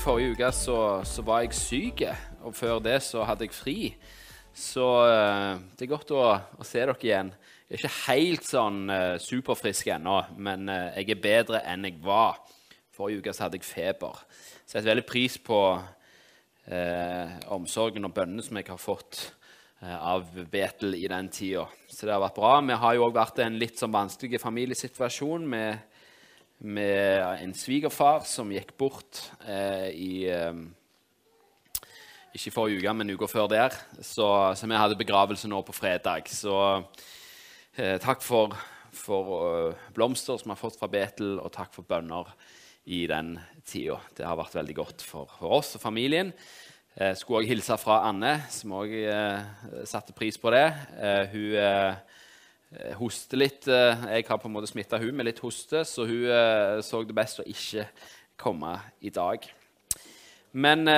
forrige uke så, så var jeg syk, og før det så hadde jeg fri. Så eh, det er godt å, å se dere igjen. Jeg er ikke helt sånn eh, superfrisk ennå, men eh, jeg er bedre enn jeg var. Forrige uke så hadde jeg feber. Så jeg setter veldig pris på eh, omsorgen og bønnene som jeg har fått av Betel i den tida. Så det har vært bra. Vi har jo òg vært i en litt sånn vanskelig familiesituasjon med, med en svigerfar som gikk bort eh, i eh, Ikke forrige uke, men uka før der. Så, så vi hadde begravelse nå på fredag. Så eh, takk for, for uh, blomster som vi har fått fra Betel, og takk for bønner i den tida. Det har vært veldig godt for, for oss og familien. Jeg skulle også hilse fra Anne, som òg eh, satte pris på det. Eh, hun eh, hoster litt. Eh, jeg har på en måte smitta hun med litt hoste, så hun eh, så det best å ikke komme i dag. Men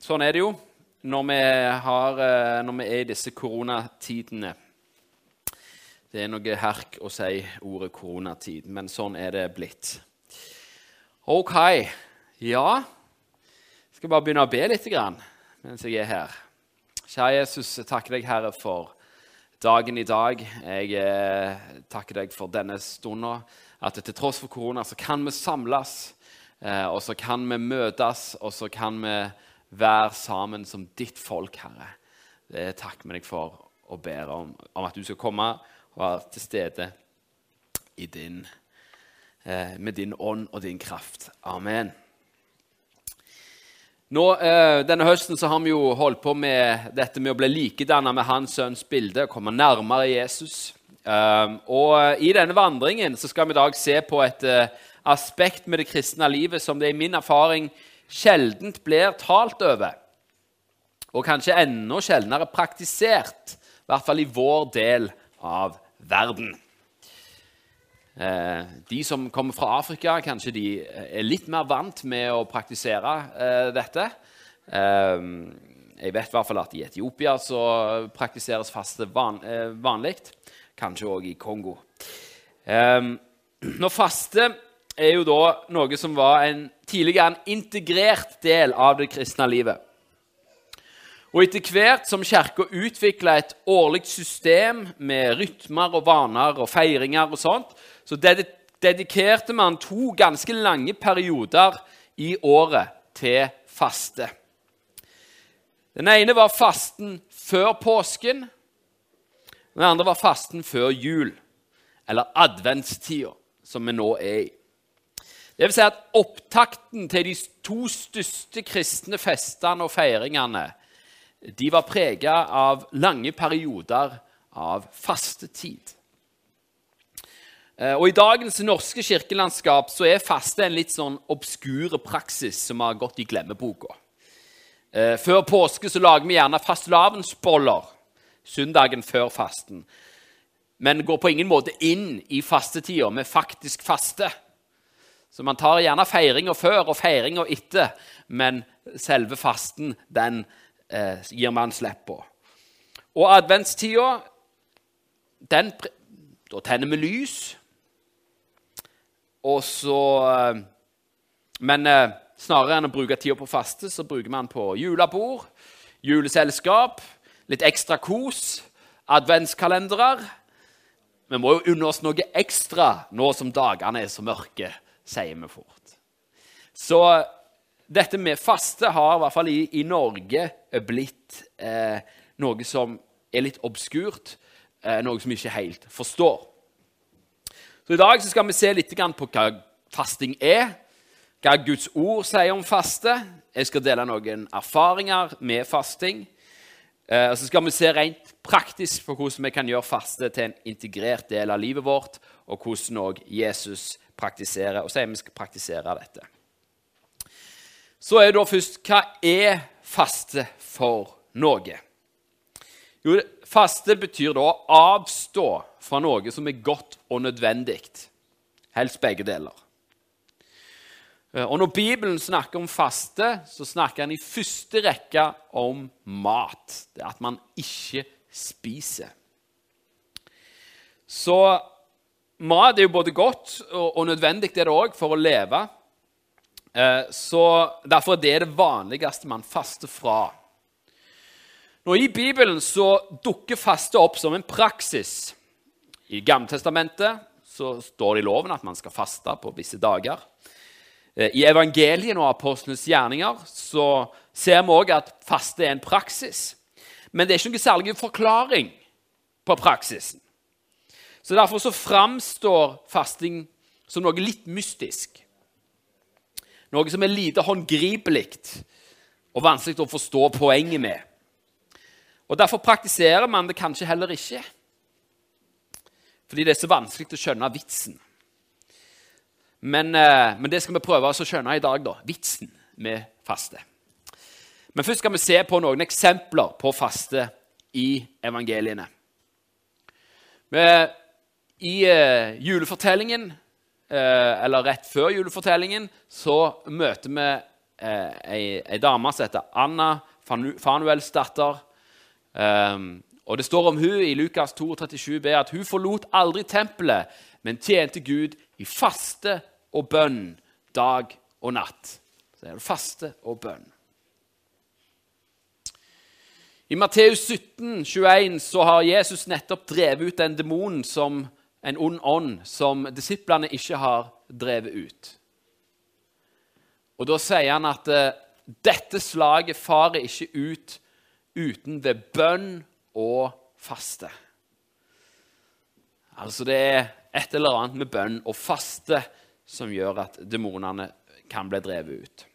sånn er det jo når vi, har, når vi er i disse koronatidene. Det er noe herk å si ordet koronatid, men sånn er det blitt. OK. Ja, jeg skal bare begynne å be litt mens jeg er her. Kjære Jesus, takker deg, Herre, for dagen i dag. Jeg eh, takker deg for denne stunden. At til tross for korona så kan vi samles, eh, og så kan vi møtes, og så kan vi være sammen som ditt folk, Herre. Det takker vi deg for og ber om, om at du skal komme og være til stede din, eh, med din ånd og din kraft. Amen. Nå, eh, denne høsten så har vi jo holdt på med dette med å bli likedanna med hans sønns bilde, komme nærmere Jesus. Um, og i denne vandringen så skal vi i dag se på et uh, aspekt med det kristne livet som det i min erfaring sjeldent blir talt over. Og kanskje enda sjeldnere praktisert, i hvert fall i vår del av verden. Eh, de som kommer fra Afrika, kanskje de er litt mer vant med å praktisere eh, dette. Eh, jeg vet i hvert fall at i Etiopia så praktiseres faste van, vanlig. Kanskje òg i Kongo. Når faste er jo da noe som var en tidligere en integrert del av det kristne livet. Og etter hvert som Kirka utvikla et årlig system med rytmer og vaner og feiringer, og sånt, så dedikerte man to ganske lange perioder i året til faste. Den ene var fasten før påsken. Den andre var fasten før jul, eller adventstida, som vi nå er i. Det vil si at Opptakten til de to største kristne festene og feiringene de var prega av lange perioder av fastetid. Eh, og I dagens norske kirkelandskap så er faste en litt sånn obskure praksis som har gått i glemmeboka. Eh, før påske så lager vi gjerne fastelavnsboller søndagen før fasten. Men går på ingen måte inn i fastetida med faktisk faste. Så man tar gjerne feiringa før og feiringa etter, men selve fasten den eh, gir man slipp på. Og adventstida, da tenner vi lys. Og så eh, Men eh, snarere enn å bruke tida på faste, så bruker man på julebord, juleselskap, litt ekstra kos, adventskalendere. Vi må jo unne oss noe ekstra nå som dagene er så mørke, sier vi fort. Så dette med faste har i hvert fall i, i Norge blitt eh, noe som er litt obskurt, eh, noe som vi ikke helt forstår. Så I dag skal vi se litt på hva fasting er, hva Guds ord sier om faste. Jeg skal dele noen erfaringer med fasting. Eh, og så skal vi se rent praktisk på hvordan vi kan gjøre faste til en integrert del av livet vårt, og hvordan òg Jesus praktiserer, og sier vi skal praktisere dette. Så er da først hva er faste for noe? Jo, faste betyr da avstå fra noe som er godt og nødvendig. Helst begge deler. Eh, og Når Bibelen snakker om faste, så snakker han i første rekke om mat. Det er at man ikke spiser. Så mat er jo både godt og, og nødvendig det er det òg for å leve. Eh, så Derfor er det det vanligste man faster fra. Nå I Bibelen så dukker faste opp som en praksis. I Gammeltestamentet står det i loven at man skal faste på visse dager. Eh, I evangeliene og apostlenes gjerninger så ser vi òg at faste er en praksis. Men det er ikke noen særlig forklaring på praksisen. Så Derfor så framstår fasting som noe litt mystisk. Noe som er lite håndgripelig og vanskelig å forstå poenget med. Og Derfor praktiserer man det kanskje heller ikke. Fordi det er så vanskelig å skjønne vitsen. Men, eh, men det skal vi prøve å skjønne i dag, da. Vitsen med faste. Men først skal vi se på noen eksempler på faste i evangeliene. I uh, julefortellingen, uh, eller rett før julefortellingen, så møter vi ei, dame som heter Anna Fanuels datter. Um, og Det står om hun i Lukas 2, 37b at hun forlot aldri tempelet, men tjente Gud i faste og bønn dag og natt. Så er det faste og bønn. I Matteus 17, 21, så har Jesus nettopp drevet ut en demon som en ond ånd som disiplene ikke har drevet ut. Og Da sier han at uh, dette slaget farer ikke ut uten ved bønn og faste. Altså det er et eller annet med bønn og faste som gjør at demonene kan bli drevet ut.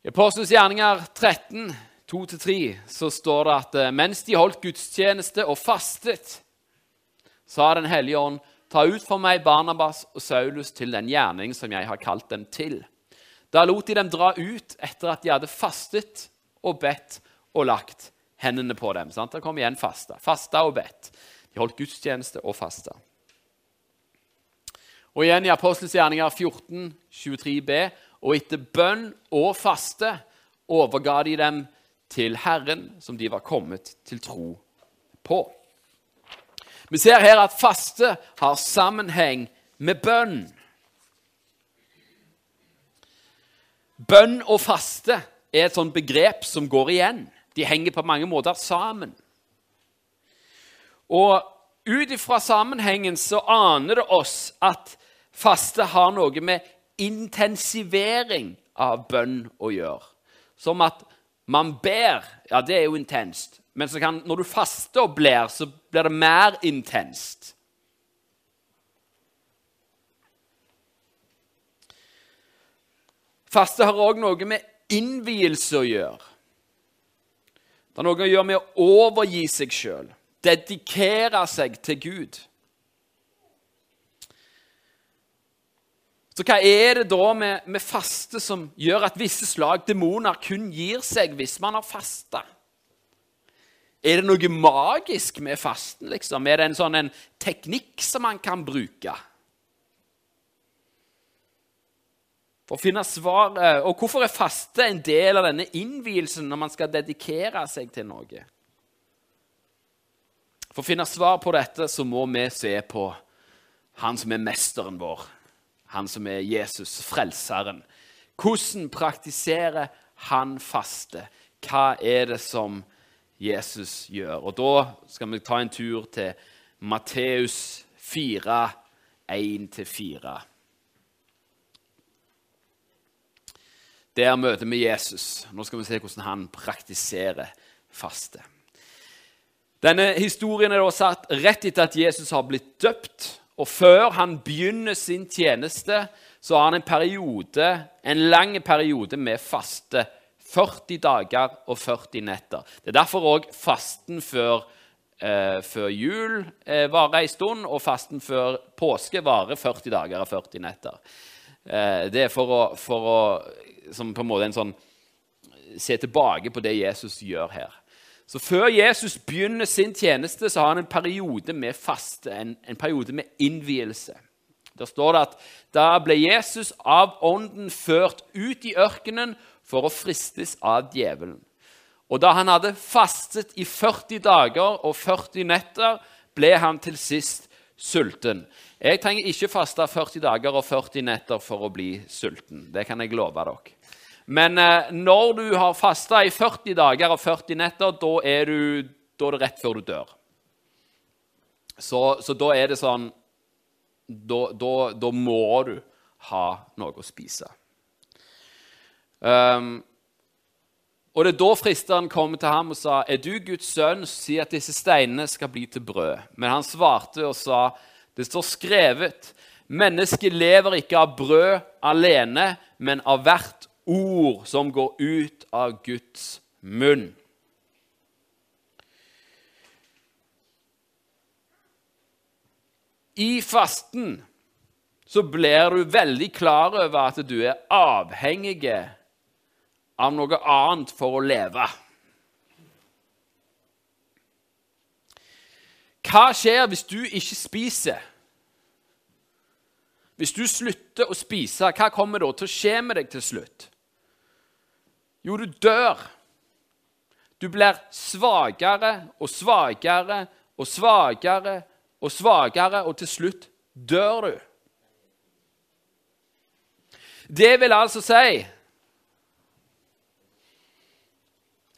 I Apostelens gjerninger 13, 2-3, så står det at eh, mens de holdt gudstjeneste og fastet, sa Den hellige ånd, ta ut for meg Barnabas og Saulus til den gjerning som jeg har kalt dem til. Da lot de dem dra ut etter at de hadde fastet og bedt og lagt hendene på dem. Sant? Det kom igjen fasta. Fasta og bedt. De holdt gudstjeneste og fasta. Og igjen i Apostelens gjerninger 14, 23b og etter bønn og faste overga de dem til Herren, som de var kommet til tro på. Vi ser her at faste har sammenheng med bønn. Bønn og faste er et sånt begrep som går igjen. De henger på mange måter sammen. Og ut ifra sammenhengen så aner det oss at faste har noe med intensivering av bønn å gjøre. Som at man ber. Ja, det er jo intenst. Men kan, når du faster og bler, så blir det mer intenst. Faste har òg noe med innvielse å gjøre. Det har noe å gjøre med å overgi seg sjøl, dedikere seg til Gud. Så hva er det da med, med, faste som gjør at visse slag demoner kun gir seg hvis man har fasta? Er det noe magisk med fasten? liksom? Er det en sånn en teknikk som man kan bruke? For å finne svaret, Og hvorfor er faste en del av denne innvielsen når man skal dedikere seg til noe? For å finne svar på dette så må vi se på han som er mesteren vår han som er Jesus, frelseren. Hvordan praktiserer han faste? Hva er det som Jesus gjør? Og Da skal vi ta en tur til Matteus 4, 1-4. Der møter vi Jesus. Nå skal vi se hvordan han praktiserer faste. Denne historien er da satt rett etter at Jesus har blitt døpt og før han begynner sin tjeneste, så har han en periode, en lang periode med faste. 40 dager og 40 netter. Det er derfor òg fasten før, eh, før jul eh, varer en stund, og fasten før påske varer 40 dager og 40 netter. Eh, det er for å, for å som på en måte en sånn, se tilbake på det Jesus gjør her. Så Før Jesus begynner sin tjeneste, så har han en periode med faste, en, en periode med innvielse. Der står det at da ble Jesus av ånden ført ut i ørkenen for å fristes av djevelen. Og da han hadde fastet i 40 dager og 40 netter, ble han til sist sulten. Jeg trenger ikke faste 40 dager og 40 netter for å bli sulten. Det kan jeg love dere. Men eh, når du har fasta i 40 dager og 40 netter, da er, du, da er det rett før du dør. Så, så da er det sånn da, da, da, må du ha noe å spise. Um, og det er da fristeren kom til ham og sa, 'Er du Guds sønn, si at disse steinene skal bli til brød.' Men han svarte og sa, 'Det står skrevet:" 'Mennesket lever ikke av brød alene, men av hvert ord som går ut av Guds munn.' I fasten så blir du veldig klar over at du er avhengig av noe annet for å leve. Hva skjer hvis du ikke spiser? Hvis du slutter å spise, hva kommer da til å skje med deg til slutt? Jo, du dør. Du blir svakere og svakere og svakere og svakere, og til slutt dør du. Det vil altså si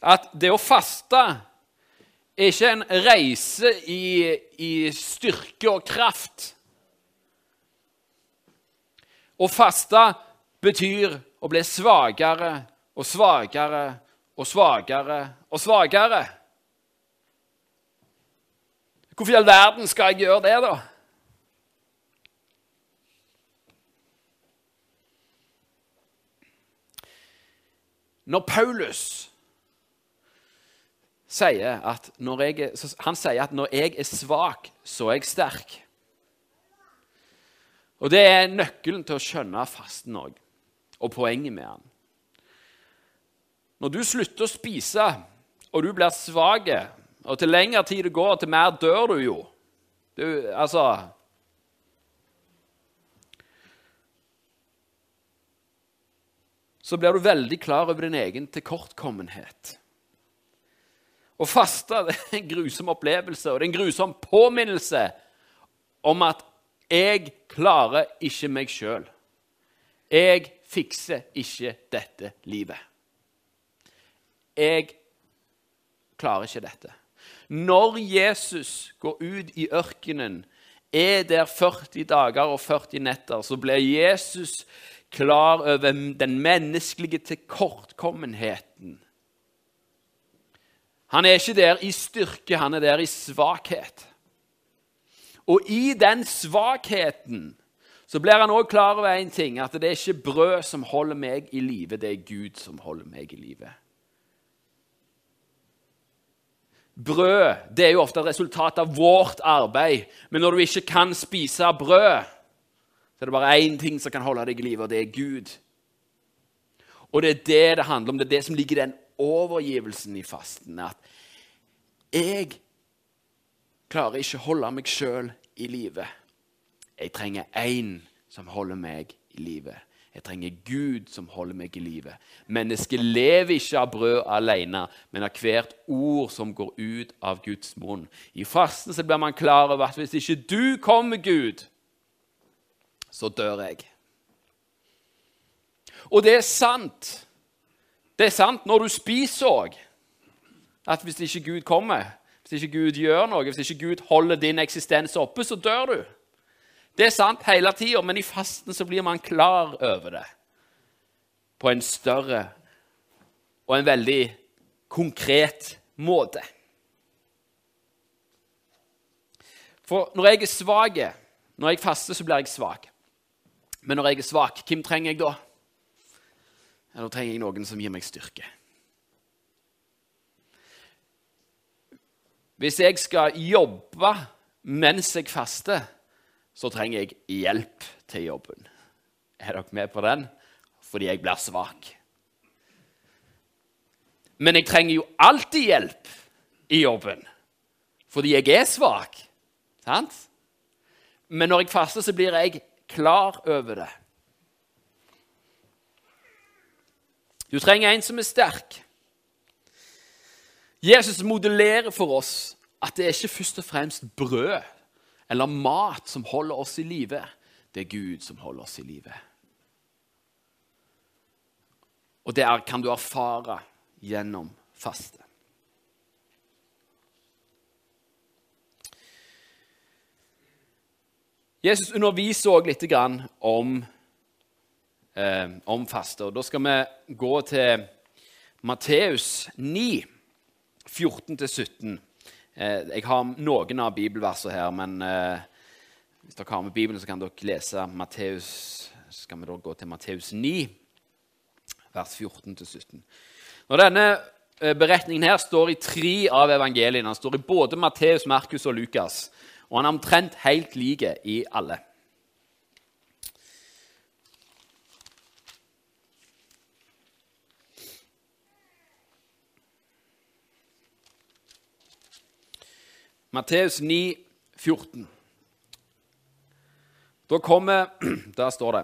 at det å faste er ikke en reise i, i styrke og kraft. Å faste betyr å bli svakere og svakere og svakere og svakere. Hvorfor i all verden skal jeg gjøre det, da? Når Paulus sier at når jeg han sier at 'når jeg er svak, så er jeg sterk'. Og Det er nøkkelen til å skjønne fasten òg, og poenget med den. Når du slutter å spise, og du blir svak, og til lengre tid det går, til mer dør du jo. Du, altså Så blir du veldig klar over din egen tilkortkommenhet. Å faste det er en grusom opplevelse, og det er en grusom påminnelse om at jeg klarer ikke meg sjøl. Jeg fikser ikke dette livet. Jeg klarer ikke dette. Når Jesus går ut i ørkenen, er der 40 dager og 40 netter, så blir Jesus klar over den menneskelige tilkortkommenheten han er ikke der i styrke, han er der i svakhet. Og i den svakheten så blir han òg klar over én ting, at det er ikke brød som holder meg i live, det er Gud som holder meg i live. Brød det er jo ofte et resultat av vårt arbeid, men når du ikke kan spise brød, så er det bare én ting som kan holde deg i live, og det er Gud. Og det er det det handler om. Det er det som ligger i den overgivelsen i fasten. At jeg klarer ikke å holde meg sjøl i live. Jeg trenger én som holder meg i live. Jeg trenger Gud som holder meg i live. Mennesket lever ikke av brød alene, men av hvert ord som går ut av Guds munn. I fasten så blir man klar over at hvis ikke du kommer, Gud, så dør jeg. Og det er sant. Det er sant når du spiser òg, at hvis ikke Gud kommer, hvis ikke Gud gjør noe, hvis ikke Gud holder din eksistens oppe, så dør du. Det er sant hele tida, men i fasten så blir man klar over det på en større og en veldig konkret måte. For når jeg er svak, når jeg faster, så blir jeg svak. Men når jeg er svak, hvem trenger jeg da? Eller trenger jeg noen som gir meg styrke? Hvis jeg skal jobbe mens jeg faster, så trenger jeg hjelp til jobben. Er dere med på den? Fordi jeg blir svak. Men jeg trenger jo alltid hjelp i jobben fordi jeg er svak. Sant? Men når jeg faster, så blir jeg klar over det. Du trenger en som er sterk. Jesus modellerer for oss at det er ikke først og fremst brød eller mat som holder oss i live. Det er Gud som holder oss i live. Og det kan du erfare gjennom faste. Jesus underviser òg litt om, eh, om faste. og Da skal vi gå til Matteus 9, 14-17. Eh, jeg har noen av bibelversene her, men eh, hvis dere har med Bibelen, så kan dere lese Matteus skal vi da gå til Matteus 9, vers 14-17. Når denne eh, beretningen her står i tre av evangeliene, den står i både Matteus, Markus og Lukas, og han er omtrent helt lik i alle. Matteus 9, 14. Da, kommer, står det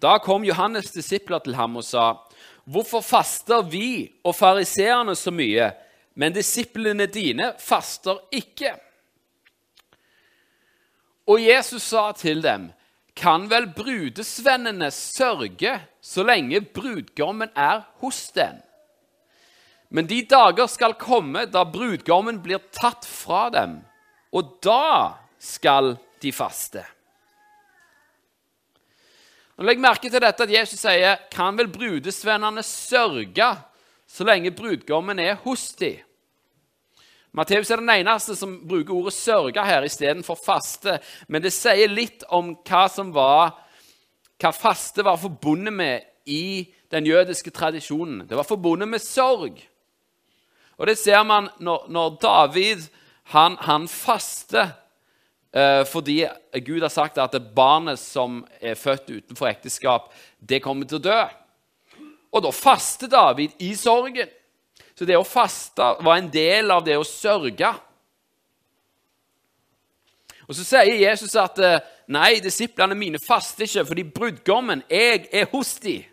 Da kom Johannes' disipler til ham og sa:" Hvorfor faster vi og fariseerne så mye, men disiplene dine faster ikke? Og Jesus sa til dem, Kan vel brudesvennene sørge så lenge brudgommen er hos den? Men de dager skal komme da brudgommen blir tatt fra dem, og da skal de faste. Nå Legg merke til dette at Jesus sier, 'Kan vel brudesvennene sørge så lenge brudgommen er hos dem?' Matteus er den eneste som bruker ordet 'sørge' her istedenfor 'faste'. Men det sier litt om hva som var, hva faste var forbundet med i den jødiske tradisjonen. Det var forbundet med sorg. Og det ser man når, når David han, han faster eh, fordi Gud har sagt at barnet som er født utenfor ekteskap, det kommer til å dø. Og da faster David i sorgen. Så det å faste var en del av det å sørge. Og Så sier Jesus at eh, nei, disiplene mine faster ikke fordi brudgommen, jeg er hos dem.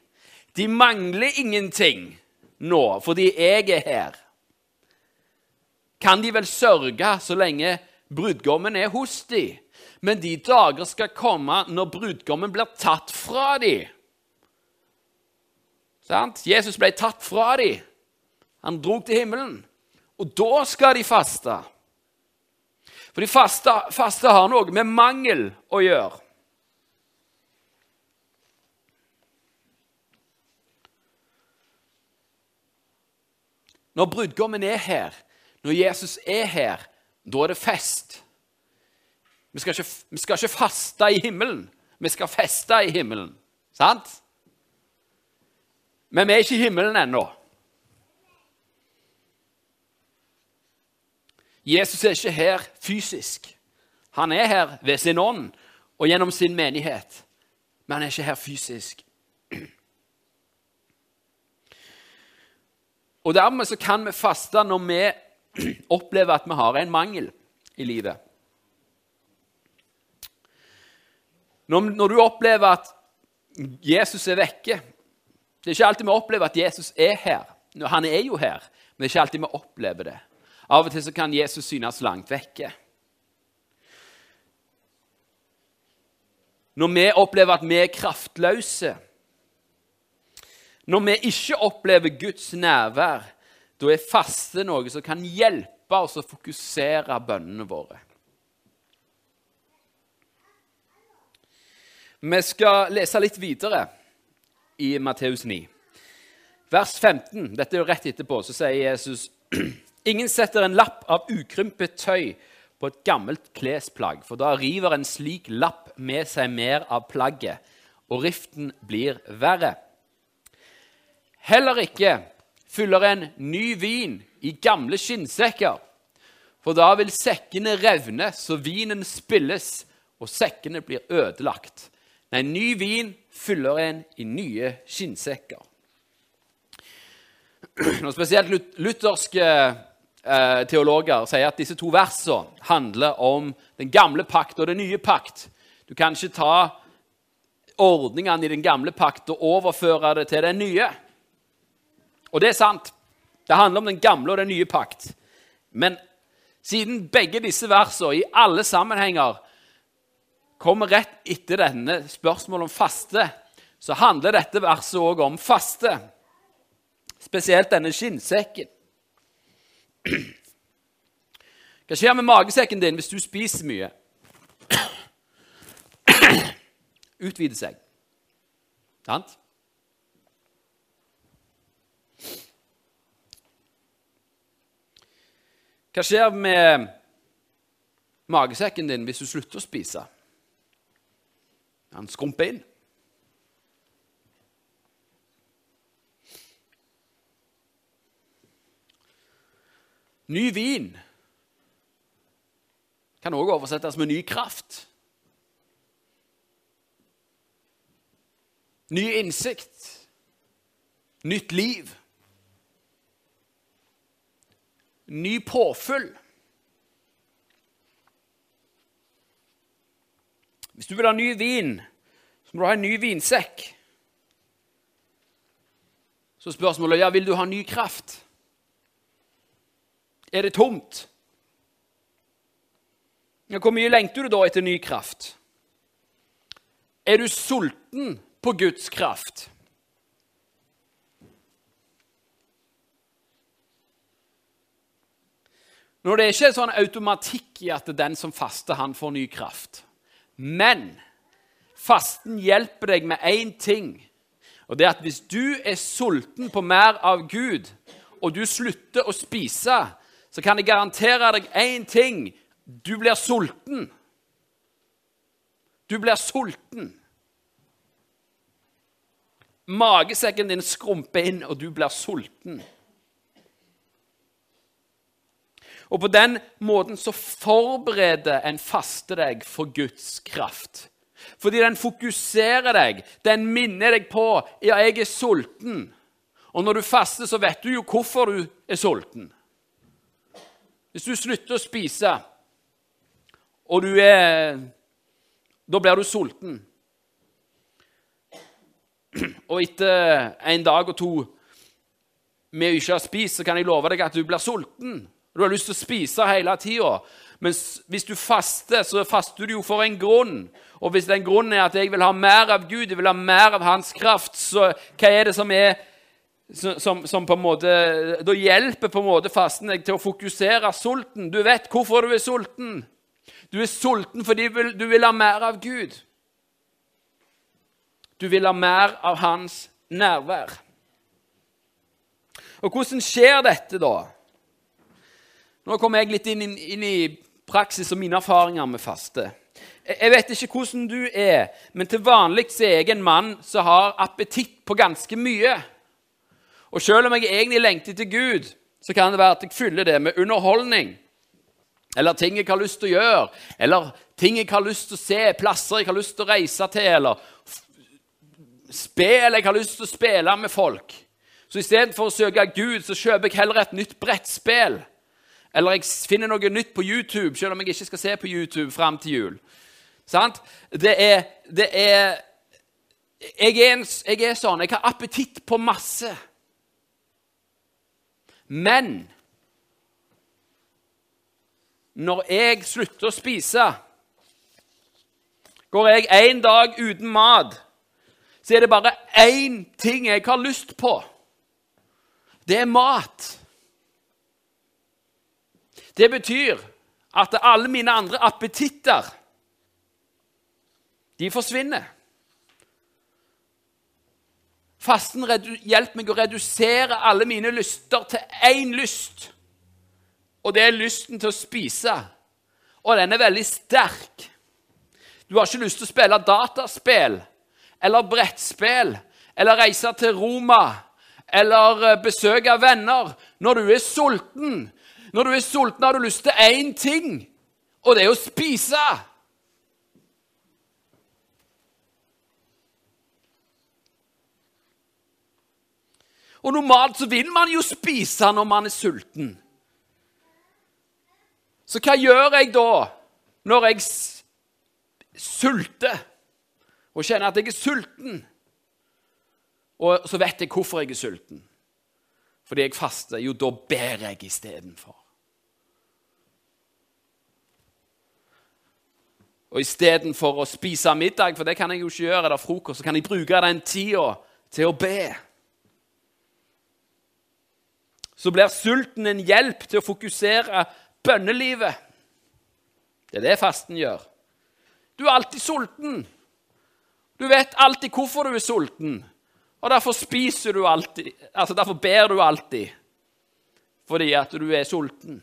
De mangler ingenting nå fordi jeg er her. Kan de vel sørge så lenge brudgommen er hos dem? Men de dager skal komme når brudgommen blir tatt fra dem. Jesus ble tatt fra dem. Han drog til himmelen. Og da skal de faste. For de faste, faste har noe med mangel å gjøre. Når brudgommen er her, når Jesus er her, da er det fest. Vi skal, ikke, vi skal ikke faste i himmelen, vi skal feste i himmelen. Sant? Men vi er ikke i himmelen ennå. Jesus er ikke her fysisk. Han er her ved sin ånd og gjennom sin menighet, men han er ikke her fysisk. Og Dermed så kan vi faste når vi opplever at vi har en mangel i livet. Når, når du opplever at Jesus er vekke Det er ikke alltid vi opplever at Jesus er her. Han er jo her, men det er ikke alltid vi opplever det. Av og til kan Jesus synes langt vekke. Når vi opplever at vi er kraftløse, når vi ikke opplever Guds nærvær, da er faste noe som kan hjelpe oss å fokusere bønnene våre. Vi skal lese litt videre i Matteus 9. Vers 15. Dette er jo rett etterpå. Så sier Jesus Ingen setter en lapp av ukrympet tøy på et gammelt klesplagg, for da river en slik lapp med seg mer av plagget, og riften blir verre. Heller ikke fyller en ny vin i gamle skinnsekker, for da vil sekkene revne så vinen spilles, og sekkene blir ødelagt. Nei, ny vin fyller en i nye skinnsekker. Når spesielt lutherske eh, teologer sier at disse to versene handler om den gamle pakt og den nye pakt. Du kan ikke ta ordningene i den gamle pakt og overføre det til den nye. Og det er sant. Det handler om den gamle og den nye pakt. Men Siden begge disse versene i alle sammenhenger kommer rett etter denne spørsmålet om faste, så handler dette verset òg om faste. Spesielt denne skinnsekken. Hva skjer med magesekken din hvis du spiser mye? Utvider seg. Sant? Hva skjer med magesekken din hvis du slutter å spise? Han skrumper inn. Ny vin kan også oversettes med ny kraft. Ny innsikt. Nytt liv. Ny påfyll. Hvis du vil ha ny vin, så må du ha en ny vinsekk. Så spørsmålet ja, vil du ha ny kraft. Er det tomt? Ja, hvor mye lengter du da etter ny kraft? Er du sulten på Guds kraft? Når det ikke er sånn automatikk i at den som faster, han får ny kraft. Men fasten hjelper deg med én ting. Og det er at hvis du er sulten på mer av Gud, og du slutter å spise, så kan jeg garantere deg én ting. Du blir sulten. Du blir sulten. Magesekken din skrumper inn, og du blir sulten. Og på den måten så forbereder en faste deg for Guds kraft. Fordi den fokuserer deg, den minner deg på ja, jeg er sulten. Og når du faster, så vet du jo hvorfor du er sulten. Hvis du slutter å spise, og du er Da blir du sulten. Og etter en dag og to med å ikke ha spist, så kan jeg love deg at du blir sulten. Du har lyst til å spise hele tida. Men hvis du faster, så faster du jo for en grunn. Og hvis den grunnen er at jeg vil ha mer av Gud, jeg vil ha mer av Hans kraft, så hva er det som er som, som, på en måte, Da hjelper på en måte fasten deg til å fokusere sulten. Du vet hvorfor du er sulten. Du er sulten fordi du vil ha mer av Gud. Du vil ha mer av hans nærvær. Og hvordan skjer dette, da? Nå kommer jeg litt inn, inn i praksis og mine erfaringer med faste. Jeg vet ikke hvordan du er, men til vanlig er jeg en mann som har appetitt på ganske mye. Og selv om jeg egentlig lengter til Gud, så kan det være at jeg fyller det med underholdning eller ting jeg har lyst til å gjøre, eller ting jeg har lyst til å se, plasser jeg har lyst til å reise til, eller spill jeg har lyst til å spille med folk. Så istedenfor å søke Gud, så kjøper jeg heller et nytt brettspill. Eller jeg finner noe nytt på YouTube, selv om jeg ikke skal se på YouTube fram til jul. Sant? Det er, det er jeg, er en, jeg er sånn. Jeg har appetitt på masse. Men når jeg slutter å spise, går jeg en dag uten mat, så er det bare én ting jeg har lyst på. Det er mat. Det betyr at alle mine andre appetitter de forsvinner. Fasten hjelper meg å redusere alle mine lyster til én lyst og det er lysten til å spise. Og den er veldig sterk. Du har ikke lyst til å spille dataspill eller brettspill eller reise til Roma eller eh, besøke venner når du er sulten. Når du er sulten, har du lyst til én ting, og det er å spise. Og normalt så vil man jo spise når man er sulten. Så hva gjør jeg da når jeg sulter og kjenner at jeg er sulten? Og så vet jeg hvorfor jeg er sulten fordi jeg faster, jo, da ber jeg istedenfor. Og istedenfor å spise middag, for det kan jeg jo ikke gjøre, eller frokost, så kan jeg bruke den tida til å be. Så blir sulten en hjelp til å fokusere bønnelivet. Det er det fasten gjør. Du er alltid sulten. Du vet alltid hvorfor du er sulten og derfor spiser du alltid. Altså, derfor ber du alltid fordi at du er sulten.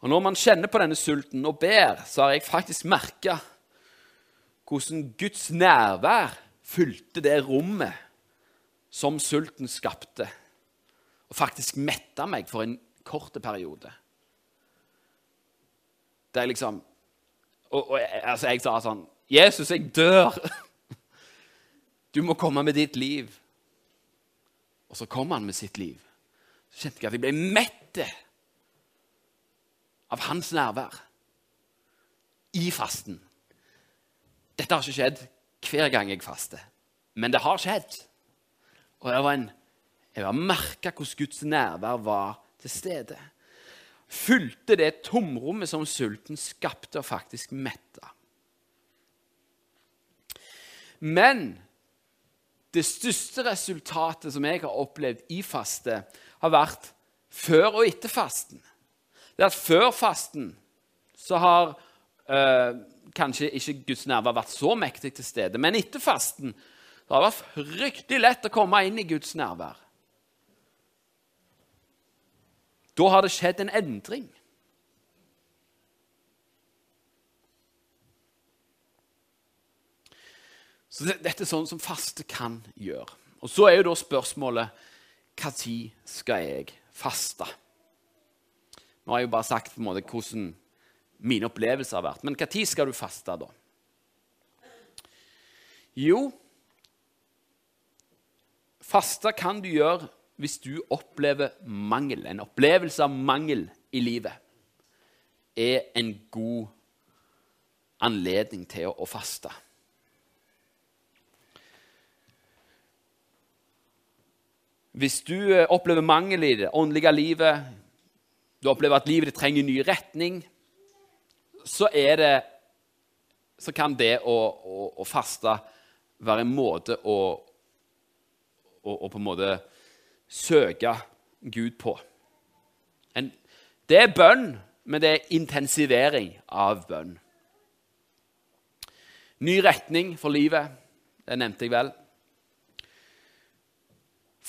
Og Når man kjenner på denne sulten og ber, så har jeg faktisk merka hvordan Guds nærvær fylte det rommet som sulten skapte, og faktisk metta meg for en kort periode. Det er liksom og, og, altså, Jeg sa sånn 'Jesus, jeg dør!' Du må komme med ditt liv. Og så kom han med sitt liv. Så kjente jeg at jeg ble mett av hans nærvær i fasten. Dette har ikke skjedd hver gang jeg faster, men det har skjedd. Og jeg var en, har merka hvordan Guds nærvær var til stede. Fylte det tomrommet som sulten skapte, og faktisk metta. Men det største resultatet som jeg har opplevd i faste, har vært før og etter fasten. Det er at Før fasten så har øh, kanskje ikke Guds nærvær vært så mektig til stede. Men etter fasten det har vært fryktelig lett å komme inn i Guds nærvær. Da har det skjedd en endring. Så Dette er sånn som faste kan gjøre. Og Så er jo da spørsmålet når skal jeg faste? Nå har jeg jo bare sagt på en måte hvordan mine opplevelser har vært. Men når skal du faste, da? Jo, faste kan du gjøre hvis du opplever mangel. En opplevelse av mangel i livet er en god anledning til å faste. Hvis du eh, opplever mangel i det åndelige livet, du opplever at livet ditt trenger ny retning, så, det, så kan det å, å, å, faste være en måte å, å, å på en måte søke Gud på. En, det er bønn, men det er intensivering av bønn. Ny retning for livet, det nevnte jeg vel.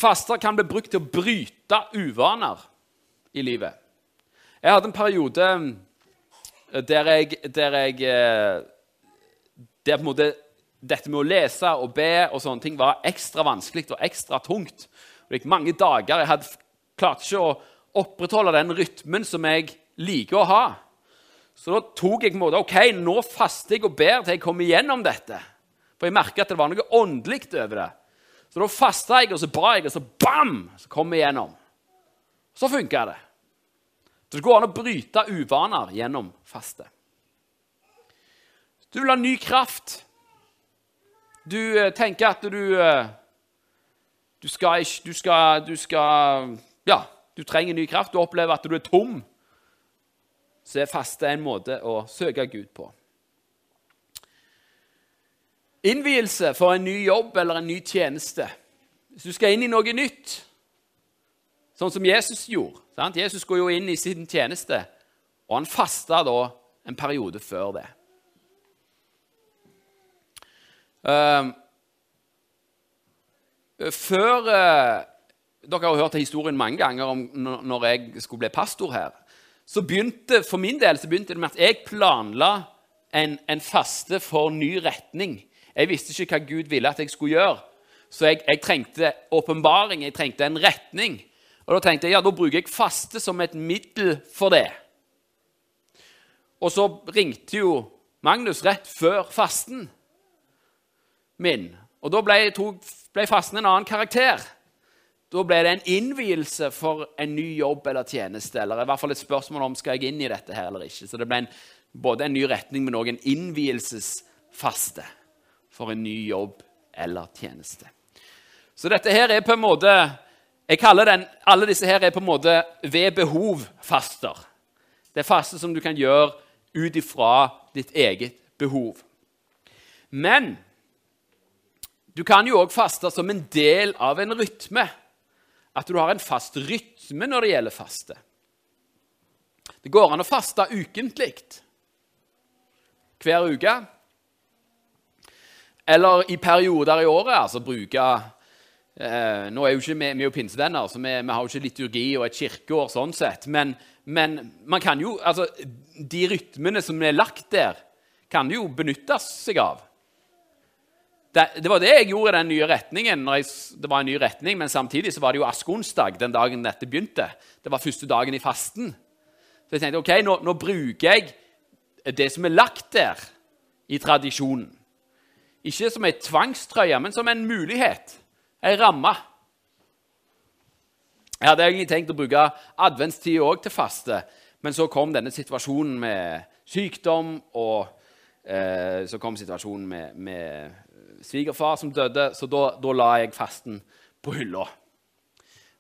Faster kan bli brukt til å bryte uvaner i livet. Jeg hadde en periode eh, der jeg, der jeg eh, der på en måte dette med å lese og be og sånne ting var ekstra vanskelig og ekstra tungt. Det gikk mange dager. Jeg hadde klarte ikke å opprettholde den rytmen som jeg liker å ha. Så da tok jeg på en måte, ok, nå faster jeg og ber til jeg kommer igjennom dette. For jeg merka at det var noe åndelig over det. Så da fasta jeg, og så ba jeg, og så bam! Så kom jeg gjennom. Så funka det. Så det går an å bryte uvaner gjennom faste. Du vil ha ny kraft. Du eh, tenker at du eh, Du skal ikke Du skal, du skal Ja, du trenger ny kraft. Du opplever at du er tom. Så er faste en måte å søke Gud på. Innvielse for en ny jobb eller en ny tjeneste. Hvis du skal inn i noe nytt, sånn som Jesus gjorde sant? Jesus går jo inn i sin tjeneste, og han fasta da en periode før det. Uh, før uh, Dere har hørt historien mange ganger om når jeg skulle bli pastor her. Så begynte, For min del så begynte det med at jeg planla en, en faste for ny retning jeg visste ikke hva Gud ville at jeg skulle gjøre. Så jeg, jeg trengte åpenbaring, jeg trengte en retning. Og Da tenkte jeg ja, da bruker jeg faste som et middel for det. Og så ringte jo Magnus rett før fasten min. Og da ble, tog, ble fasten en annen karakter. Da ble det en innvielse for en ny jobb eller tjeneste. Eller i hvert fall et spørsmål om skal jeg inn i dette her eller ikke. Så det ble en, både en ny retning, men òg en innvielsesfaste for en ny jobb eller tjeneste. Så dette her er på en måte Jeg kaller den, alle disse her er på en måte ved behov-faster. Det er faste som du kan gjøre ut ifra ditt eget behov. Men du kan jo òg faste som en del av en rytme. At du har en fast rytme når det gjelder faste. Det går an å faste ukentlig. Hver uke. Eller i perioder i året. altså bruke eh, Nå er jo ikke vi, vi er jo pinsevenner, så vi, vi, har jo ikke liturgi og et kirkeår sånn sett. Men, men man kan jo, altså, de rytmene som er lagt der, kan jo benyttes seg av. Det, det, var det jeg gjorde i den nye retningen. Jeg, det var en ny retning, Men samtidig så var det jo askeonsdag den dagen dette begynte. Det var første dagen i fasten. Så jeg tenkte ok, nå, nå bruker jeg det som er lagt der i tradisjonen. Ikke som ei tvangstrøye, men som en mulighet, ei ramme. Jeg hadde egentlig tenkt å bruke adventstida òg til faste, men så kom denne situasjonen med sykdom, og eh, så kom situasjonen med, med svigerfar som døde, så da, da, la jeg fasten på hylla.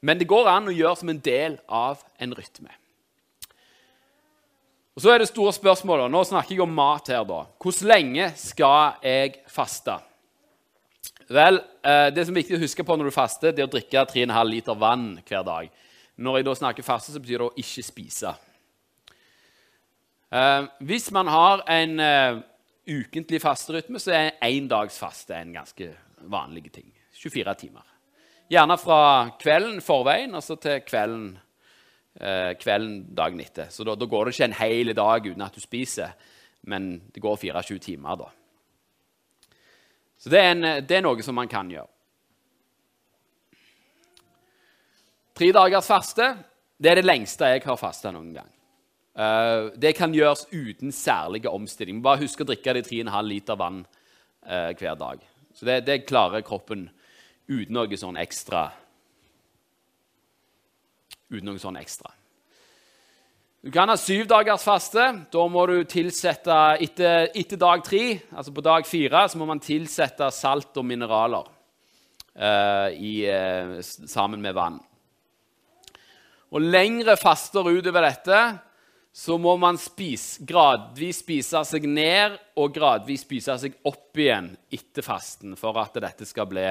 Men det går an å gjøre som en del av en rytme. Og Så er det store spørsmålet. Nå snakker jeg om mat her. da. Hvor lenge skal jeg faste? Vel, eh, Det som er viktig å huske på når du faster, det er å drikke 3,5 liter vann hver dag. Når jeg da snakker faste, så betyr det å ikke spise. Eh, hvis man har en uh, ukentlig fasterytme, så er én dags faste en ganske vanlig ting. 24 timer. Gjerne fra kvelden forveien og så til kvelden eh, kvelden dagen etter. Så da, da, går det ikke en hel dag uten at du spiser, men det går 24 timer da. Så det er, en, det er noe som man kan gjøre. Tre dagers faste det er det lengste jeg har fasta noen gang. Uh, det kan gjøres uten særlige omstilling. Bare husk å drikke de 3,5 liter vann hver dag. Så det, det, klarer kroppen uten noe sånn ekstra uten noe sånn ekstra. Du kan ha syv dagers faste. Da må du tilsette etter, etter dag tre, altså på dag fire, så må man tilsette salt og mineraler uh, i, uh, sammen med vann. Og lengre faster utover dette så må man spise, gradvis spise seg ned og gradvis spise seg opp igjen etter fasten for at dette skal bli,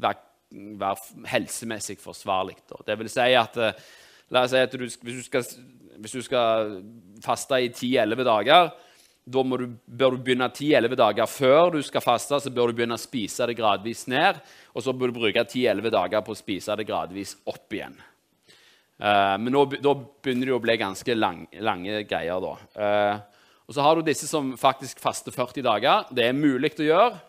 være være helsemessig forsvarlig. Det vil si at eh, La oss si at du, hvis, du skal, hvis, du skal, faste i 10-11 dager, da du, bør du begynne 10-11 dager før du skal faste. Så bør du begynne å spise det gradvis ned, og så bør du bruke 10-11 dager på å spise det gradvis opp igjen. Uh, men nå, da begynner det å bli ganske lang, lange greier. da. Uh, og så har du disse som faktisk faster 40 dager. Det er mulig å gjøre.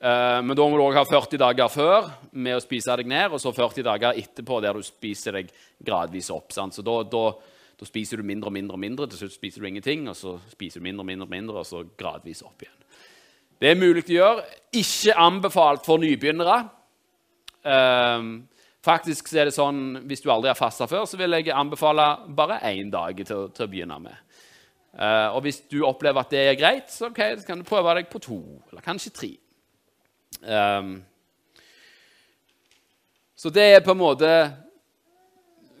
Eh, men da må du òg ha 40 dager før med å spise deg ned, og så 40 dager etterpå der du spiser deg gradvis opp. Sant? Så da, da, da, spiser du mindre og mindre, og mindre, til slutt spiser du ingenting, og så spiser du mindre og mindre, og mindre, og så gradvis opp igjen. Det er mulig å gjøre. Ikke anbefalt for nybegynnere. Um, faktisk er det sånn, Hvis du aldri har fasta før, så vil jeg anbefale bare én dag til, til, å begynne med. Uh, og hvis du opplever at det er greit, så, okay, så kan du prøve deg på to, eller kanskje tre. Um, så det er på en måte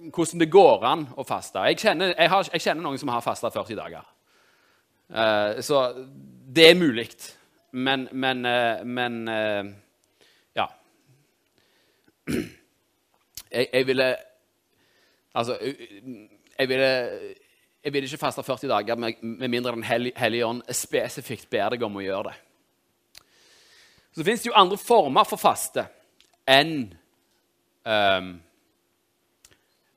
hvordan det går an å faste. Jeg kjenner, jeg har, jeg kjenner noen som har fasta 40 dager. Uh, så det er mulig. Men, men, uh, men uh, Ja. Jeg, jeg, ville Altså Jeg ville jeg vil ikke faste 40 dager med, med mindre Den hellige ånd spesifikt ber deg om å gjøre det. Så fins det jo andre former for faste enn um,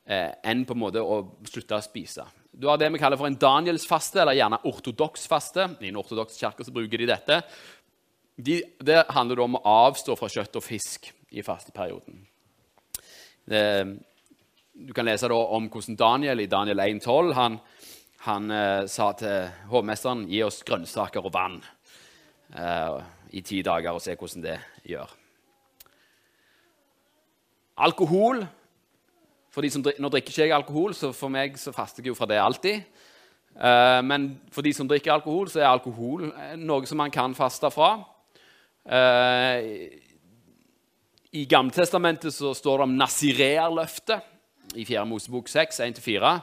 enn på en måte å slutte å spise. Du har det vi kaller for en Danielsfaste, eller gjerne ortodoks faste. I en ortodoks kirke bruker de dette. De, det handler om å avstå fra kjøtt og fisk i fasteperioden. Det, du kan lese om hvordan Daniel i Daniel 1,12 han, han eh, sa til hovmesteren gi oss grønnsaker og vann. Eh, i ti dager og se hvordan det gjør. Alkohol for de som, Nå drikker ikke jeg alkohol, så for meg så faster jeg jo fra det alltid. Uh, men for de som drikker alkohol, så er alkohol eh, noe som man kan faste fra. Uh, I Gamletestamentet så står det om Nazireerløftet i 4. Mosebok 6, 1-4.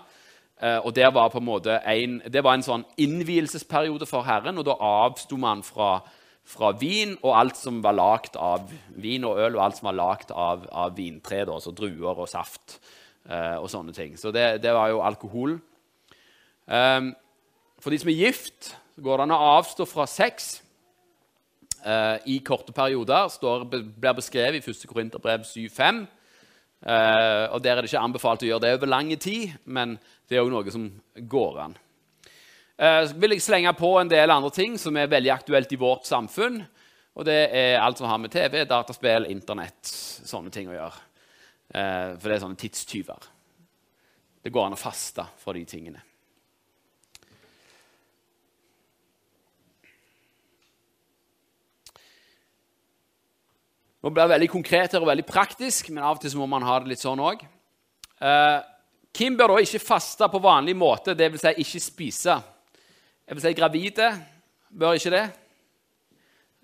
Eh, og der var på en måte en, Det var en sånn innvielsesperiode for Herren, og da avsto man fra, fra, vin og alt som var lagd av vin og øl, og alt som var lagd av, av vintre, altså druer og saft eh, og sånne ting. Så det, det var jo alkohol. Um, for de som er gift, går det an å avstå fra sex eh, i korte perioder. Står, blir beskrevet i 1. Korinterbrev 7,5. Eh, og Der er det ikke anbefalt å gjøre det over lang tid, men det er òg noe som går an. Eh, vil jeg slenge på en del andre ting som er veldig aktuelt i vårt samfunn. Og det er alt som har med TV, dataspill, Internett, sånne ting å gjøre. Eh, for det er sånne tidstyver. Det går an å faste for de tingene. Nå blir det veldig konkret her og veldig praktisk, men av og til må man ha det litt sånn òg. Eh, Kim bør da ikke faste på vanlig måte, dvs. Si ikke spise. Jeg vil si gravide bør ikke det.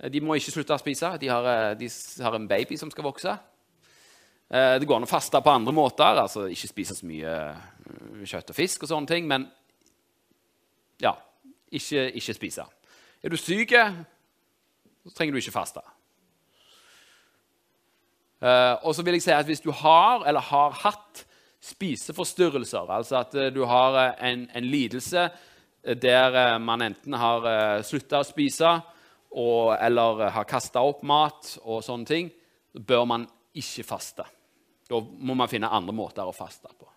Eh, de må ikke slutte å spise. De har, eh, de har en baby som skal vokse. Eh, det går an å faste på andre måter, altså ikke spise så mye kjøtt og fisk og sånne ting, men ja, ikke, ikke spise. Er du syk, så trenger du ikke faste. Og så vil jeg si at Hvis du har eller har hatt spiseforstyrrelser, altså at du har en, en, lidelse der man enten har uh, slutta å spise og, eller har kasta opp mat og sånne ting, bør man ikke faste. Da må man finne andre måter å faste på.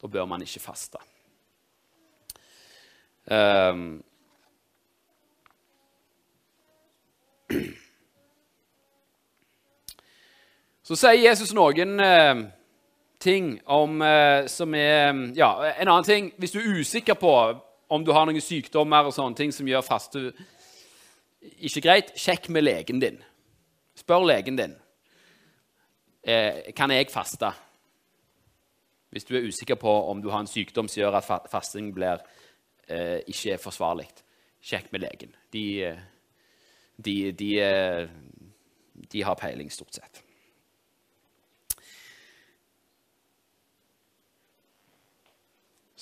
Da bør man ikke faste. Um, Så sier Jesus noen eh, ting om, eh, som er Ja, en annen ting Hvis du er usikker på om du har noen sykdommer og sånne ting som gjør faste ikke greit, sjekk med legen din. Spør legen din. Eh, kan jeg faste? Hvis du er usikker på om du har en sykdom som gjør at fasting blir, eh, ikke er forsvarlig, sjekk med legen. De, eh, de, de, eh, de har peiling, stort sett.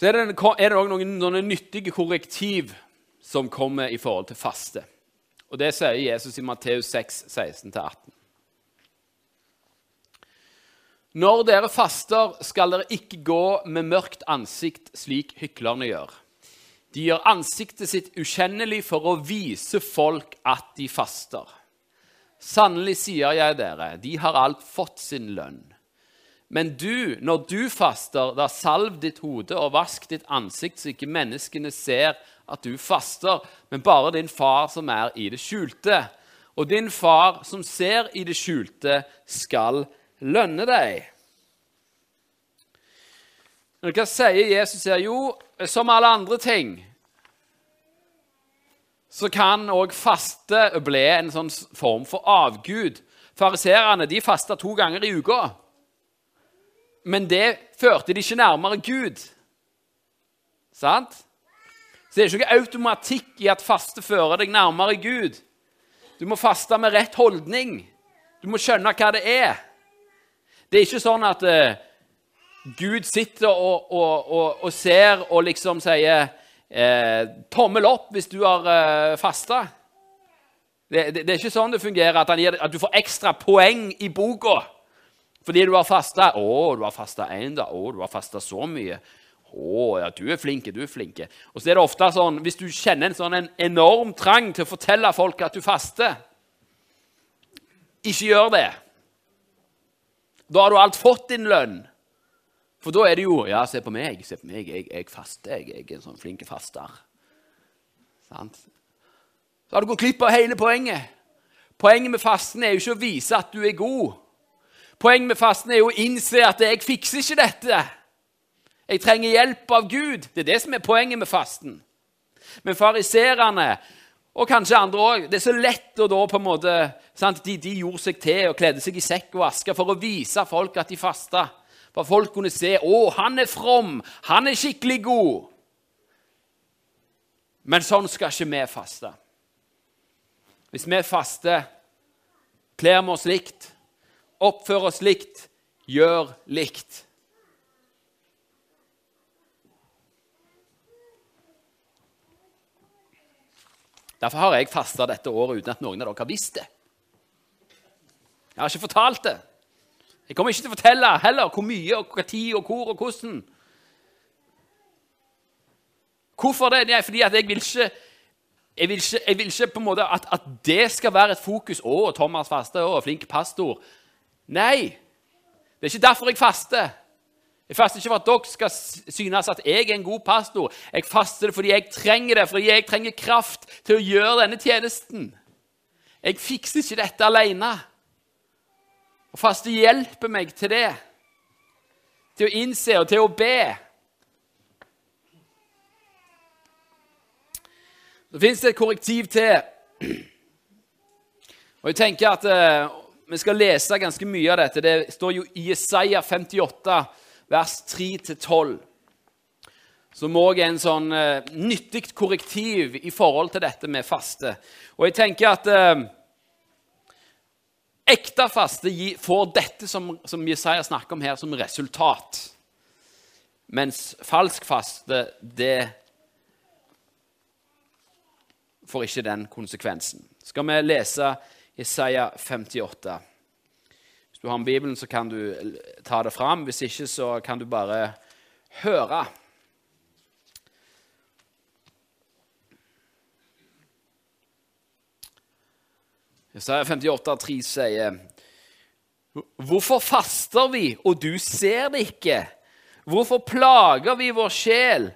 Så er det òg noen, noen nyttige korrektiv som kommer i forhold til faste. Og Det sier Jesus i Matteus 6, 16-18. Når dere faster, skal dere ikke gå med mørkt ansikt, slik hyklerne gjør. De gjør ansiktet sitt ukjennelig for å vise folk at de faster. Sannelig sier jeg dere, de har alt fått sin lønn. Men du, når du faster, da salv ditt hode og vask ditt ansikt, så ikke menneskene ser at du faster, men bare din far som er i det skjulte. Og din far som ser i det skjulte, skal lønne deg. Men hva sier Jesus her? Jo, som alle andre ting så kan òg faste bli en sånn form for avgud. Fariserene fasta to ganger i uka. Men det førte de ikke nærmere Gud. Sant? Så det er ikke noe automatikk i at faste fører deg nærmere Gud. Du må faste med rett holdning. Du må skjønne hva det er. Det er ikke sånn at uh, Gud sitter og, og, og, og, ser og liksom sier eh, tommel opp hvis du har eh, fasta. Det, det, det, er ikke sånn det fungerer, at, gir, at du får ekstra poeng i boka. Fordi du har fasta. 'Å, du har fasta én, da. Å, du har fasta så mye.' 'Å, ja, du er flink, du er flink.' Og så er det ofte sånn, hvis du kjenner en sånn en enorm trang til å fortelle folk at du faster Ikke gjør det. Da har du alt fått din lønn. For da er det jo 'Ja, se på meg. Se på meg. Jeg, jeg faster. Jeg, jeg er en sånn flink faster.' Sant? Så har du gått glipp av hele poenget. Poenget med fasten er jo ikke å vise at du er god. Poenget med fasten er jo å innse at jeg fikser ikke dette. Jeg trenger hjelp av Gud. Det er det som er poenget med fasten. Men fariserene, og kanskje andre òg, det er så lett å da på en måte sant? De, de, gjorde seg til og kledde seg i sekk og aske for å vise folk at de fasta. For folk kunne se å, han er from, han er skikkelig god. Men sånn skal ikke vi faste. Hvis vi faster, kler vi oss likt, oppfør oss likt, gjør likt. Derfor har jeg fasta dette året uten at noen av dere har visst det. Jeg har ikke fortalt det. Jeg kommer ikke til å fortelle heller hvor mye, og hvor tid, og hvor og hvordan. Hvorfor det? Nei, fordi jeg vil ikke, jeg vil ikke, jeg vil ikke at, at, det skal være et fokus. Å, Thomas Faste, å, flink pastor. Nei. Det er ikke derfor jeg faster. Jeg faster ikke for at dere skal synes at jeg er en god pastor. Jeg faster det fordi jeg trenger det, fordi jeg trenger kraft til å gjøre denne tjenesten. Jeg fikser ikke dette alene. Og faste hjelper meg til det. Til å innse og til å be. Så fins det et korrektiv til. Og jeg tenker at eh, Vi skal lese ganske mye av dette. Det står jo i Jesaja 58, vers 3-12. Som òg er en sånn uh, nyttig korrektiv i forhold til dette med faste. Og jeg tenker at uh, ekte faste får dette som, som Jesaja snakker om her, som resultat. Mens falsk faste, det får ikke den konsekvensen. Skal vi lese Isaiah 58? Hvis du har med Bibelen, så kan du ta det fram. Hvis ikke, så kan du bare høre. Isaiah 58, 3 sier Hvorfor faster vi, og du ser det ikke? Hvorfor plager vi vår sjel,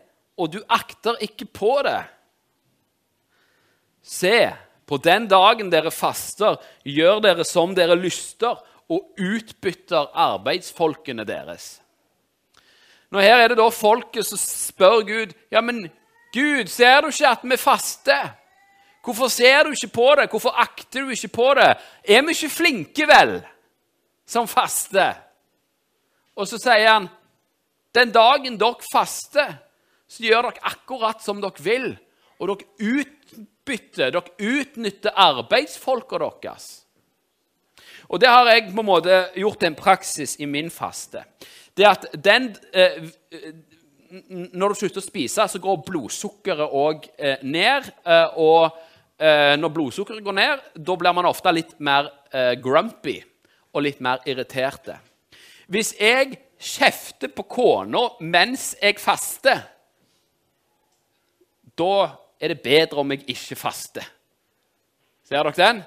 og du akter ikke på det? Se, på den dagen dere faster, gjør dere som dere lyster, og utbytter arbeidsfolkene deres. Nå Her er det da folket som spør Gud ja, men Gud, ser du ikke at vi faster? Hvorfor ser du ikke på det? Hvorfor akter du ikke på det? Er vi ikke flinke, vel, som faster? Og så sier han, den dagen dere faster, så gjør dere akkurat som dere vil, og dere ut, utbytte. Dere utnytter arbeidsfolka deres. Og det har jeg på en måte gjort en praksis i min faste. Det at den eh, Når du slutter å spise, så går blodsukkeret òg eh, ned. Eh, og eh, når blodsukkeret går ned, da blir man ofte litt mer eh, grumpy og litt mer irriterte. Hvis jeg kjefter på kona mens jeg faster, da er det bedre om jeg ikke faster. Ser dere den?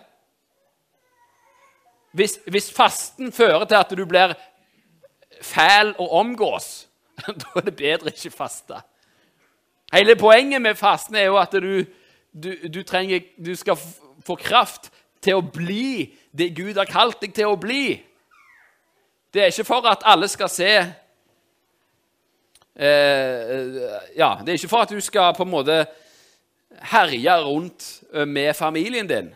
Hvis, hvis fasten fører til at du blir fæl å omgås, da er det bedre ikke faste. Hele poenget med fasten er jo at du, du, du, trenger, du skal få kraft til å bli det Gud har kalt deg til å bli. Det er ikke for at alle skal se eh, Ja, det er ikke for at du skal på en måte herje rundt med familien din.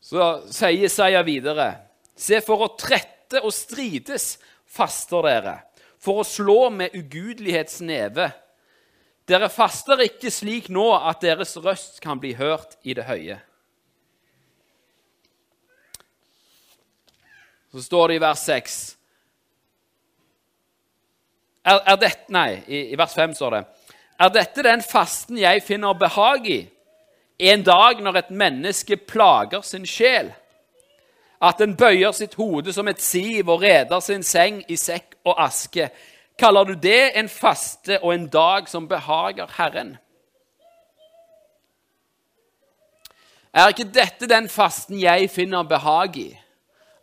Så sier Isaiah videre.: Se, for å trette og strides faster dere, for å slå med ugudelighetsneve. Dere faster ikke slik nå at deres røst kan bli hørt i det høye. Så står det i vers 6.: er, er dette, nei, i, i vers 5 står det Er dette den fasten jeg finner behag i, en dag når et menneske plager sin sjel? At den bøyer sitt hode som et siv og reder sin seng i sekk og aske. Kaller du det en faste og en dag som behager Herren? Er ikke dette den fasten jeg finner behag i?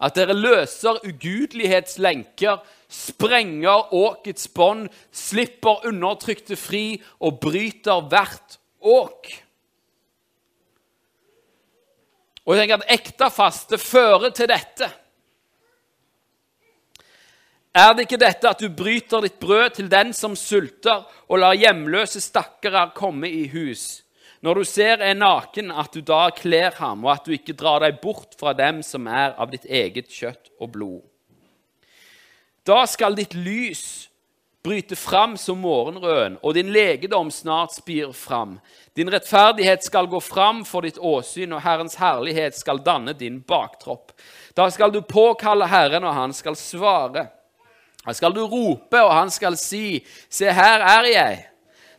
At dere løser ugudelighetslenker sprenger åkets bånd, slipper undertrykte fri og bryter hvert åk. Og jeg tenker at ekte faste fører til dette. Er det ikke dette at du bryter ditt brød til den som sulter, og lar hjemløse stakkarer komme i hus? Når du ser en naken, at du da kler ham, og at du ikke drar deg bort fra dem som er av ditt eget kjøtt og blod. Da skal ditt lys bryte fram som morgenrøden, og din legedom snart spir fram. Din rettferdighet skal gå fram for ditt åsyn, og Herrens herlighet skal danne din baktropp. Da skal du påkalle Herren, og han skal svare. Da skal du rope, og han skal si, Se, her er jeg.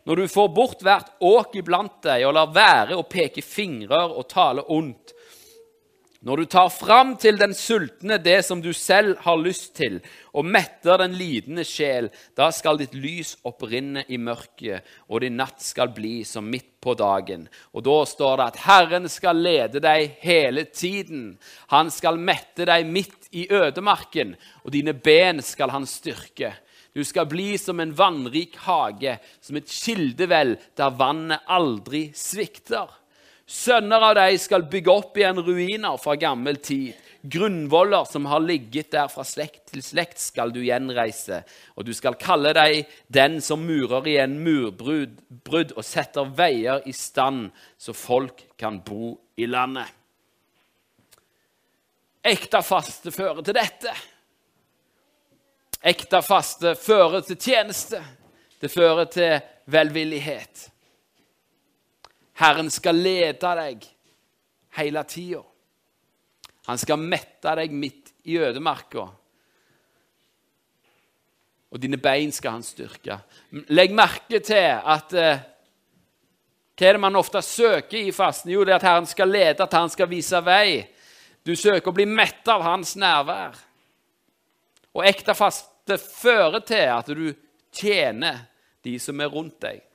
når du får bort hvert åk iblant deg, og lar være å peke fingrer og tale ondt, når du tar fram til den sultne det som du selv har lyst til, og metter den lidende sjel, da skal ditt lys opprinne i mørket, og din natt skal bli som midt på dagen. Og da står det at Herren skal lede deg hele tiden. Han skal mette deg midt i ødemarken, og dine ben skal han styrke. Du skal bli som en vannrik hage, som et kildevel der vannet aldri svikter. Sønner av deg skal bygge opp igjen ruiner fra gammel tid. Grunnvoller som har ligget der fra slekt til slekt, skal du gjenreise. Og du skal kalle deg den som murer igjen murbrudd og setter veier i stand, så folk kan bo i landet. Ekte faste fører til dette. Ekte faste fører til tjeneste. Det fører til velvillighet. Herren skal lede deg hele tida. Han skal mette deg midt i ødemarka. Og dine bein skal han styrke. Legg merke til at eh, Hva er det man ofte søker i fasten? Jo, det er at Herren skal lede, at Han skal vise vei. Du søker å bli mett av Hans nærvær. Og ekte faste fører til at du tjener de som er rundt deg.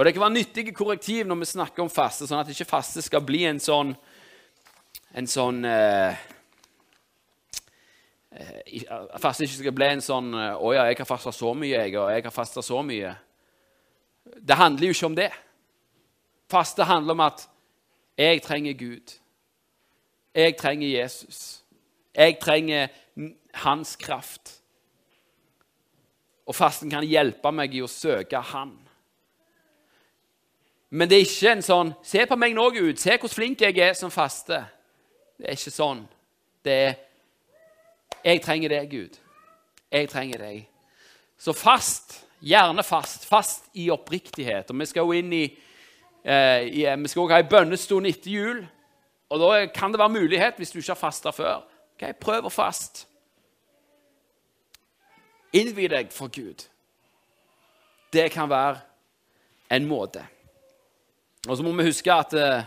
Og Det kan være nyttige korrektiv når vi snakker om faste, sånn at ikke faste skal bli en sånn, en sånn eh, eh Faste ikke skal bli en sånn eh, 'Å ja, jeg har fasta så mye, jeg, og jeg har fasta så mye.' Det handler jo ikke om det. Faste handler om at jeg trenger Gud. Jeg trenger Jesus. Jeg trenger hans kraft. Og fasten kan hjelpe meg i å søke Han. Men det er ikke en sånn 'Se på meg nå, Gud. Se hvor flink jeg er som faste.' Det er ikke sånn. Det er 'Jeg trenger deg, Gud. Jeg trenger deg.' Så fast, gjerne fast, fast i oppriktighet. Og vi skal jo inn i, eh, i Vi skal også ha ei bønnestund etter jul. Og da kan det være mulighet, hvis du ikke har fasta før. Ok, prøv å faste. Innvi deg for Gud. Det kan være en måte. Og så må vi huske at eh,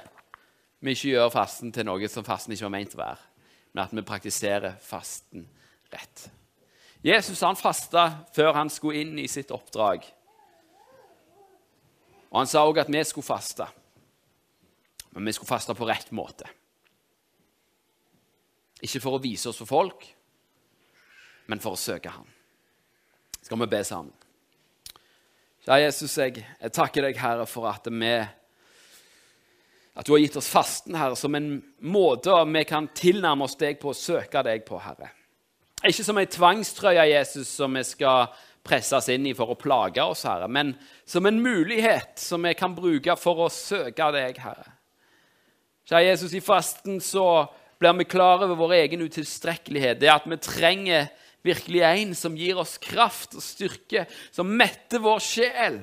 vi ikke gjør fasten til noe som fasten ikke var meint å være, men at vi praktiserer fasten rett. Jesus han fasta før han skulle inn i sitt oppdrag. Og Han sa òg at vi skulle faste, men vi skulle faste på rett måte. Ikke for å vise oss for folk, men for å søke ham. Skal vi be sammen? Ja, Jesus, jeg, jeg takker deg, Herre, for at vi at du har gitt oss fasten, Herre, som en måte vi kan tilnærme oss deg på og søke deg på, Herre. Ikke som ei tvangstrøye, Jesus, som vi skal presses inn i for å plage oss, Herre, men som en mulighet som vi kan bruke for å søke deg, Herre. Kjære Jesus, i fasten så blir vi klar over vår egen utilstrekkelighet. Det at vi trenger virkelig en som gir oss kraft og styrke, som metter vår sjel.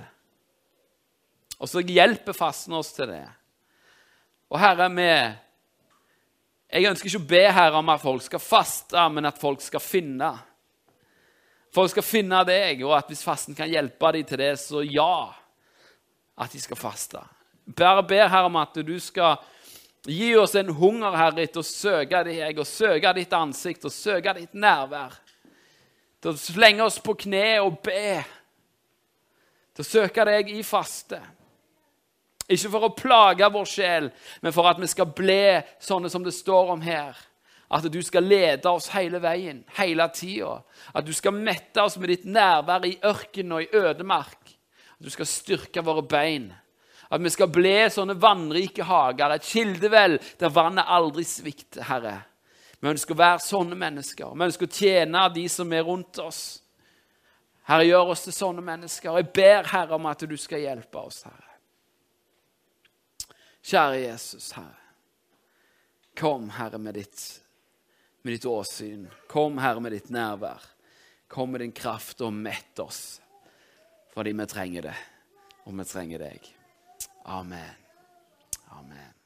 Og så hjelper fasten oss til det. Og Herre, vi Jeg ønsker ikke å be Herre om at folk skal faste, men at folk skal finne. Folk skal finne deg, og at hvis fasten kan hjelpe dem til det, så ja, at de skal faste. Bare ber Herre om at du skal gi oss en hunger, Herre, etter å søke deg og søke ditt ansikt og søke ditt nærvær. Til å slenge oss på kne og be. Til å søke deg i faste. Ikke for å plage vår sjel, men for at vi skal bli sånne som det står om her. At du skal lede oss hele veien, hele tida. At du skal mette oss med ditt nærvær i ørken og i ødemark. At du skal styrke våre bein. At vi skal bli sånne vannrike hager, et kildevel der vannet aldri svikter, Herre. Vi ønsker å være sånne mennesker. Vi ønsker å tjene de som er rundt oss. Herre, gjør oss til sånne mennesker. Jeg ber Herre om at du skal hjelpe oss, Herre. Kjære Jesus, Herre. Kom, Herre, med ditt, med ditt åsyn. Kom, Herre, med ditt nærvær. Kom med din kraft og mett oss, fordi vi trenger det, og vi trenger deg. Amen. Amen.